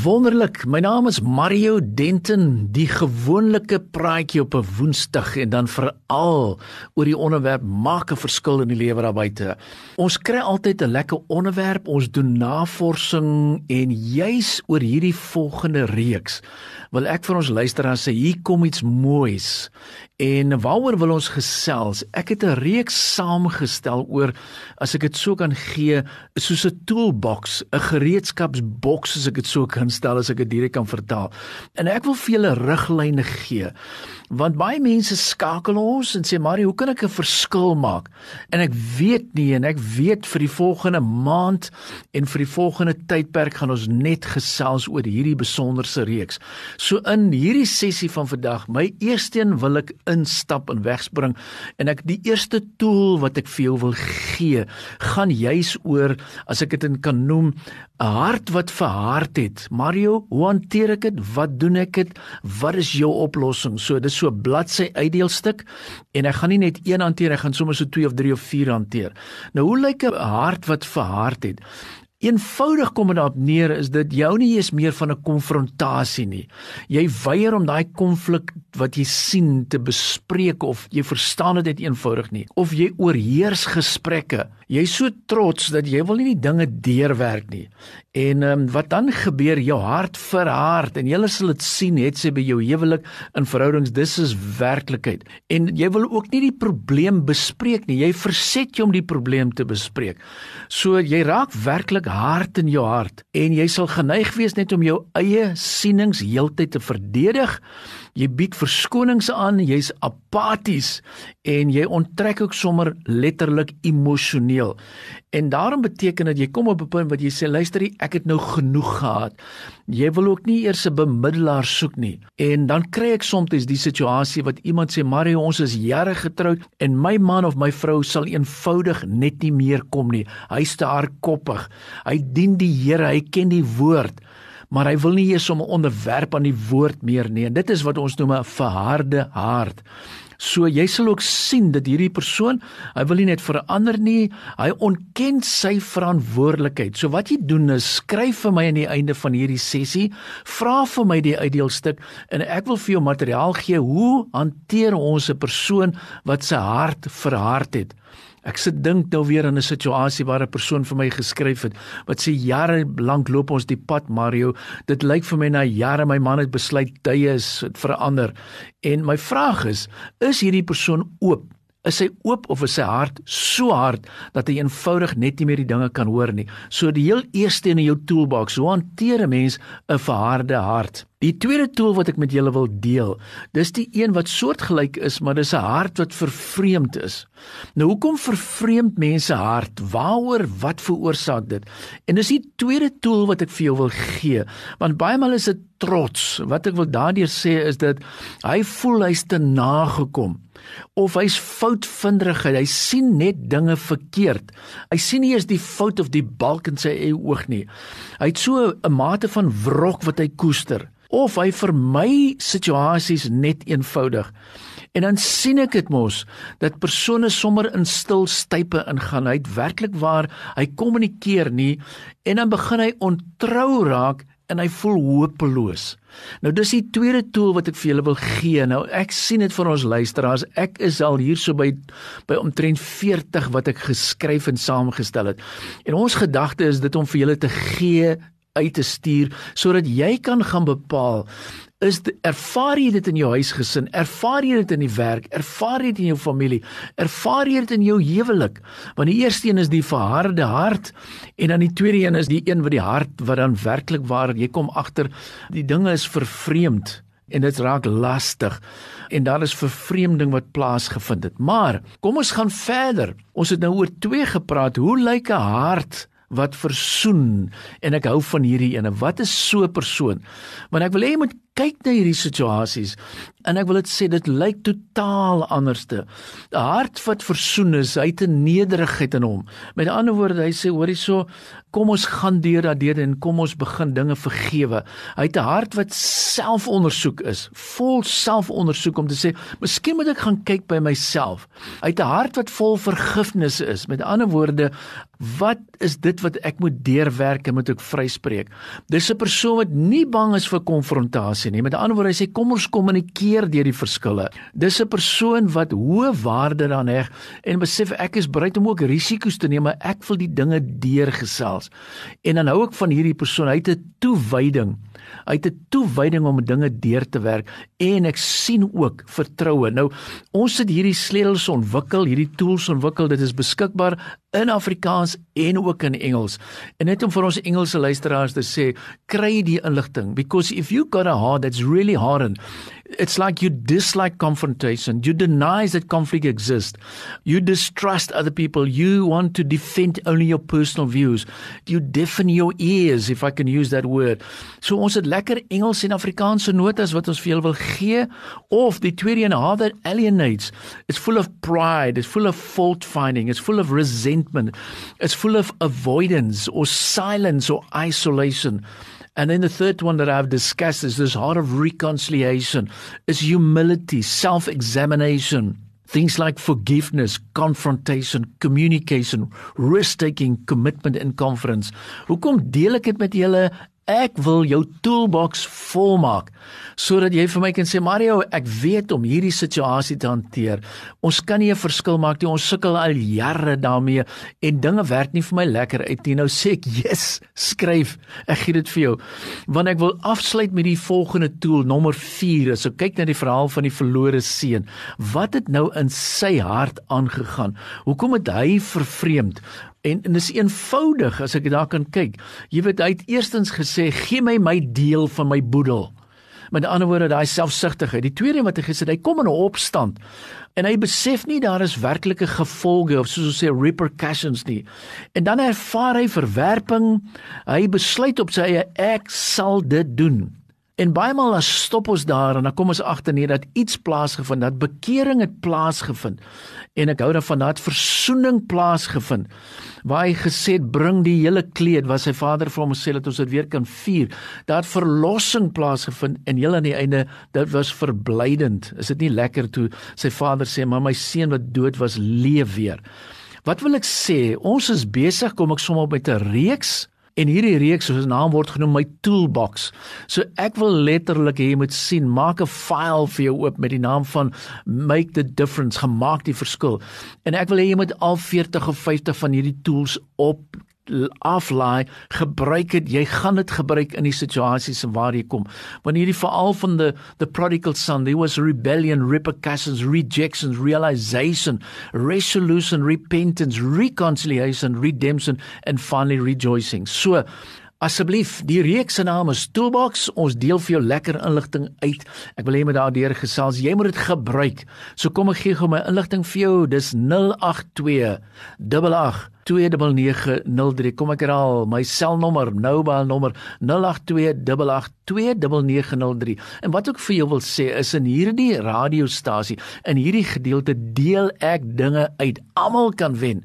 Wonderlik. My naam is Mario Denton, die gewone praatjie op 'n Woensdag en dan veral oor die onderwerp maak 'n verskil in die lewe daar buite. Ons kry altyd 'n lekker onderwerp, ons doen navorsing en juis oor hierdie volgende reeks wil ek vir ons luisteraars sê hier kom iets moois. En waaroor wil ons gesels? Ek het 'n reeks saamgestel oor as ek dit so kan gee, soos 'n toolbox, 'n gereedskapsboks as ek dit so kan stel as ek dit direk kan vertaal. En ek wil vir julle riglyne gee. Want baie mense skakel ons en sê Marie, hoe kan ek 'n verskil maak? En ek weet nie en ek weet vir die volgende maand en vir die volgende tydperk gaan ons net gesels oor hierdie besonderse reeks. So in hierdie sessie van vandag, my eerste een wil ek instap en wegspring en ek die eerste tool wat ek vir jou wil gee, gaan juis oor as ek dit kan noem 'n hart wat verhard het. Mario, hoe hanteer ek dit? Wat doen ek dit? Wat is jou oplossing? So dis so bladsy uitdeelstuk en ek gaan nie net een hanteer, ek gaan sommer so 2 of 3 of 4 hanteer. Nou hoe lyk 'n hart wat verhard het? Eenvoudig kom dit daarop neer is dit jou nie eens meer van 'n konfrontasie nie. Jy weier om daai konflik wat jy sien te bespreek of jy verstaan dit net eenvoudig nie of jy oorheers gesprekke. Jy's so trots dat jy wil nie die dinge deurwerk nie. En ehm um, wat dan gebeur jou hart verhard en jy sal dit sien het sy by jou huwelik in verhoudings dis is werklikheid. En jy wil ook nie die probleem bespreek nie. Jy verset jou om die probleem te bespreek. So jy raak werklik hart in jou hart en jy sal geneig wees net om jou eie sienings heeltyd te verdedig. Jy bied verskonings aan, jy's apaties en jy onttrek ook sommer letterlik emosioneel. En daarom beteken dit jy kom op 'n punt wat jy sê luister, ek het nou genoeg gehad. Jy wil ook nie eers 'n bemiddelaar soek nie. En dan kry ek soms die situasie wat iemand sê, "Mario, ons is jare getroud en my man of my vrou sal eenvoudig net nie meer kom nie. Hy's te hardkoppig. Hy dien die Here, hy ken die woord." maar hy wil nie eers om onderwerp aan die woord meer nie en dit is wat ons noem 'n verharde hart. So jy sal ook sien dat hierdie persoon, hy wil nie net verander nie, hy ontken sy verantwoordelikheid. So wat jy doen is skryf vir my aan die einde van hierdie sessie, vra vir my die uitdeelstuk en ek wil vir jou materiaal gee hoe hanteer ons 'n persoon wat sy hart verhard het. Ek sit dink nou weer aan 'n situasie waar 'n persoon vir my geskryf het wat sê jare lank loop ons die pad Mario. Dit lyk vir my na jare my man het besluit tye is verander. En my vraag is, is hierdie persoon oop is hy oop of is sy hart so hard dat hy eenvoudig net nie meer die dinge kan hoor nie. So die heel eerste in jou toolbox, hoe hanteer 'n mens 'n verharde hart? Die tweede tool wat ek met julle wil deel, dis die een wat soortgelyk is, maar dis 'n hart wat vervreemd is. Nou hoekom vervreemd mense hart? Waaroor wat veroorsaak dit? En dis die tweede tool wat ek vir jou wil gee, want baie maal is dit trots. Wat ek wil daardeur sê is dat hy voel hy's te nagekom of hy's foutvinderig hy sien net dinge verkeerd hy sien nie eens die fout of die balk in sy eie oog nie hy het so 'n mate van wrok wat hy koester of hy vermy situasies net eenvoudig en dan sien ek dit mos dat persone sommer in stil stype ingaan hy het werklik waar hy kommunikeer nie en dan begin hy ontrou raak en hy voel hopeloos. Nou dis die tweede tool wat ek vir julle wil gee. Nou ek sien dit vir ons luisteraars. Ek is al hierso by by omtrent 40 wat ek geskryf en saamgestel het. En ons gedagte is dit om vir julle te gee uit te stuur sodat jy kan gaan bepaal is ervaar jy dit in jou huisgesin, ervaar jy dit in die werk, ervaar jy dit in jou familie, ervaar jy dit in jou huwelik? Want die eerste een is die verharde hart en dan die tweede een is die een wat die hart wat dan werklik waar jy kom agter die dinge is vervreemd en dit raak lastig en daar is vervreemding wat plaasgevind het. Maar kom ons gaan verder. Ons het nou oor twee gepraat. Hoe lyk 'n hart wat versoen en ek hou van hierdie ene. Wat is so 'n persoon? Want ek wil hê jy moet kyk na hierdie situasies en ek wil dit sê dit lyk totaal anderste. 'n Hart wat versoen is, hy het 'n nederigheid in hom. Met ander woorde, hy sê hoorie so, kom ons gaan deur daardeur en kom ons begin dinge vergewe. Hy het 'n hart wat selfondersoek is, vol selfondersoek om te sê, miskien moet ek gaan kyk by myself. Hy het 'n hart wat vol vergifnis is. Met ander woorde, wat is dit wat ek moet deurwerk en moet ek vryspreek? Dis 'n persoon wat nie bang is vir konfrontasie nie. Met ander woorde, hy sê kom ons kommunikeer deur die verskille. Dis 'n persoon wat hoë waarde daaraan heg en besef ek is bereid om ook risiko's te neem, maar ek wil die dinge deurgesels. En dan hou ek van hierdie persoon, hy het 'n toewyding. Hy het 'n toewyding om dinge deur te werk en ek sien ook vertroue. Nou ons het hierdie sleutels ontwikkel, hierdie tools ontwikkel. Dit is beskikbaar in Afrikaans en ook in Engels. En net om vir ons Engelse luisteraars te sê, kry die inligting because if you got a heart that's really hardened it's like you dislike confrontation. You deny that conflict exists. You distrust other people. You want to defend only your personal views. You deafen your ears if i can use that word. So ons het lekker Engels en Afrikaanse notas wat ons vir julle wil gee. Of die tweede een how that alienates. It's full of pride. It's full of fault finding. It's full of resentment. It's full of avoidance or silence or isolation And then the third one that I've discussed is this heart of reconciliation, is humility, self-examination. Things like forgiveness, confrontation, communication, risk-taking, commitment and confidence. Hoekom deel ek dit met julle Ek wil jou toolbox volmaak sodat jy vir my kan sê Mario, ek weet om hierdie situasie te hanteer. Ons kan nie 'n verskil maak nie. Ons sukkel al jare daarmee en dinge werk nie vir my lekker uit nie. Nou sê ek, "Yes, skryf. Ek gee dit vir jou." Want ek wil afsluit met die volgende tool, nommer 4. So kyk na die verhaal van die verlore seun. Wat het nou in sy hart aangegaan? Hoekom het hy vervreemd? En en dis eenvoudig as ek daar kan kyk. Jy weet hy het eerstens gesê gee my my deel van my boedel. Met ander woorde daai selfsugtigheid. Die tweede wat hy gesê hy kom in 'n opstand. En hy besef nie daar is werklike gevolge of soos ons sê repercussions nie. En dan ervaar hy verwerping. Hy besluit op sy eie ek sal dit doen. En baie maal as stop ons daar en dan kom ons agter nee dat iets plaasgevind, dat bekering het plaasgevind. En ek hou daarvan dat versoening plaasgevind waar hy gesê het bring die hele kleed wat sy vader vir hom gesê het ons dit weer kan vier. Het verlossing plaasgevind en heel aan die einde dit was verblydend. Is dit nie lekker toe sy vader sê maar my seun wat dood was leef weer. Wat wil ek sê? Ons is besig kom ek som op met 'n reeks En hierdie reeks 'n naam word genoem my toolbox. So ek wil letterlik hê jy moet sien, maak 'n file vir jou oop met die naam van make the difference, gemaak die verskil. En ek wil hê jy moet al 40 of 50 van hierdie tools op aflaai, gebruik dit. Jy gaan dit gebruik in die situasies waar jy kom. Wanneer hierdie veral van the the prodigal son, there was rebellion, repercussions, rejections, realization, resolution, repentance, reconciliation, redemption and finally rejoicing. So Asseblief, die reeks se naam is Toolbox. Ons deel vir jou lekker inligting uit. Ek wil hê jy moet daardeur gesels. Jy moet dit gebruik. So kom ek gee gou my inligting vir jou. Dis 082 88 08282903 kom ek herhaal my selnommer mobile nommer 0828829903 en wat ek vir jou wil sê is in hierdie radiostasie in hierdie gedeelte deel ek dinge uit. Almal kan wen.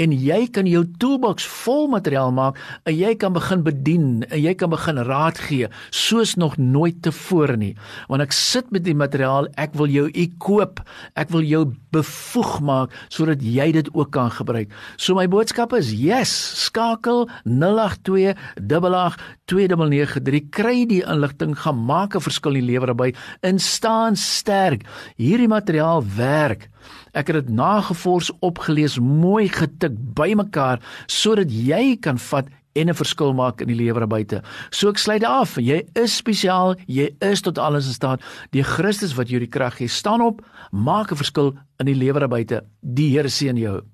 En jy kan jou toolbox vol materiaal maak en jy kan begin bedien en jy kan begin raad gee soos nog nooit tevore nie. Want ek sit met die materiaal ek wil jou equip ek wil jou bevoeg maak sodat jy dit ook kan gebruik. So my boodskap is yes, skakel 082 8829993 kry die inligting gaan maak 'n verskil in die lewe daarby in staan sterk. Hierdie materiaal werk. Ek het dit nagevors opgelees, mooi getik bymekaar sodat jy kan vat en 'n verskil maak in die lewe buite. So ek sluit af. Jy is spesiaal, jy is tot alles in staat. Die Christus wat jou die krag gee, staan op, maak 'n verskil in die lewe buite. Die Here seën jou.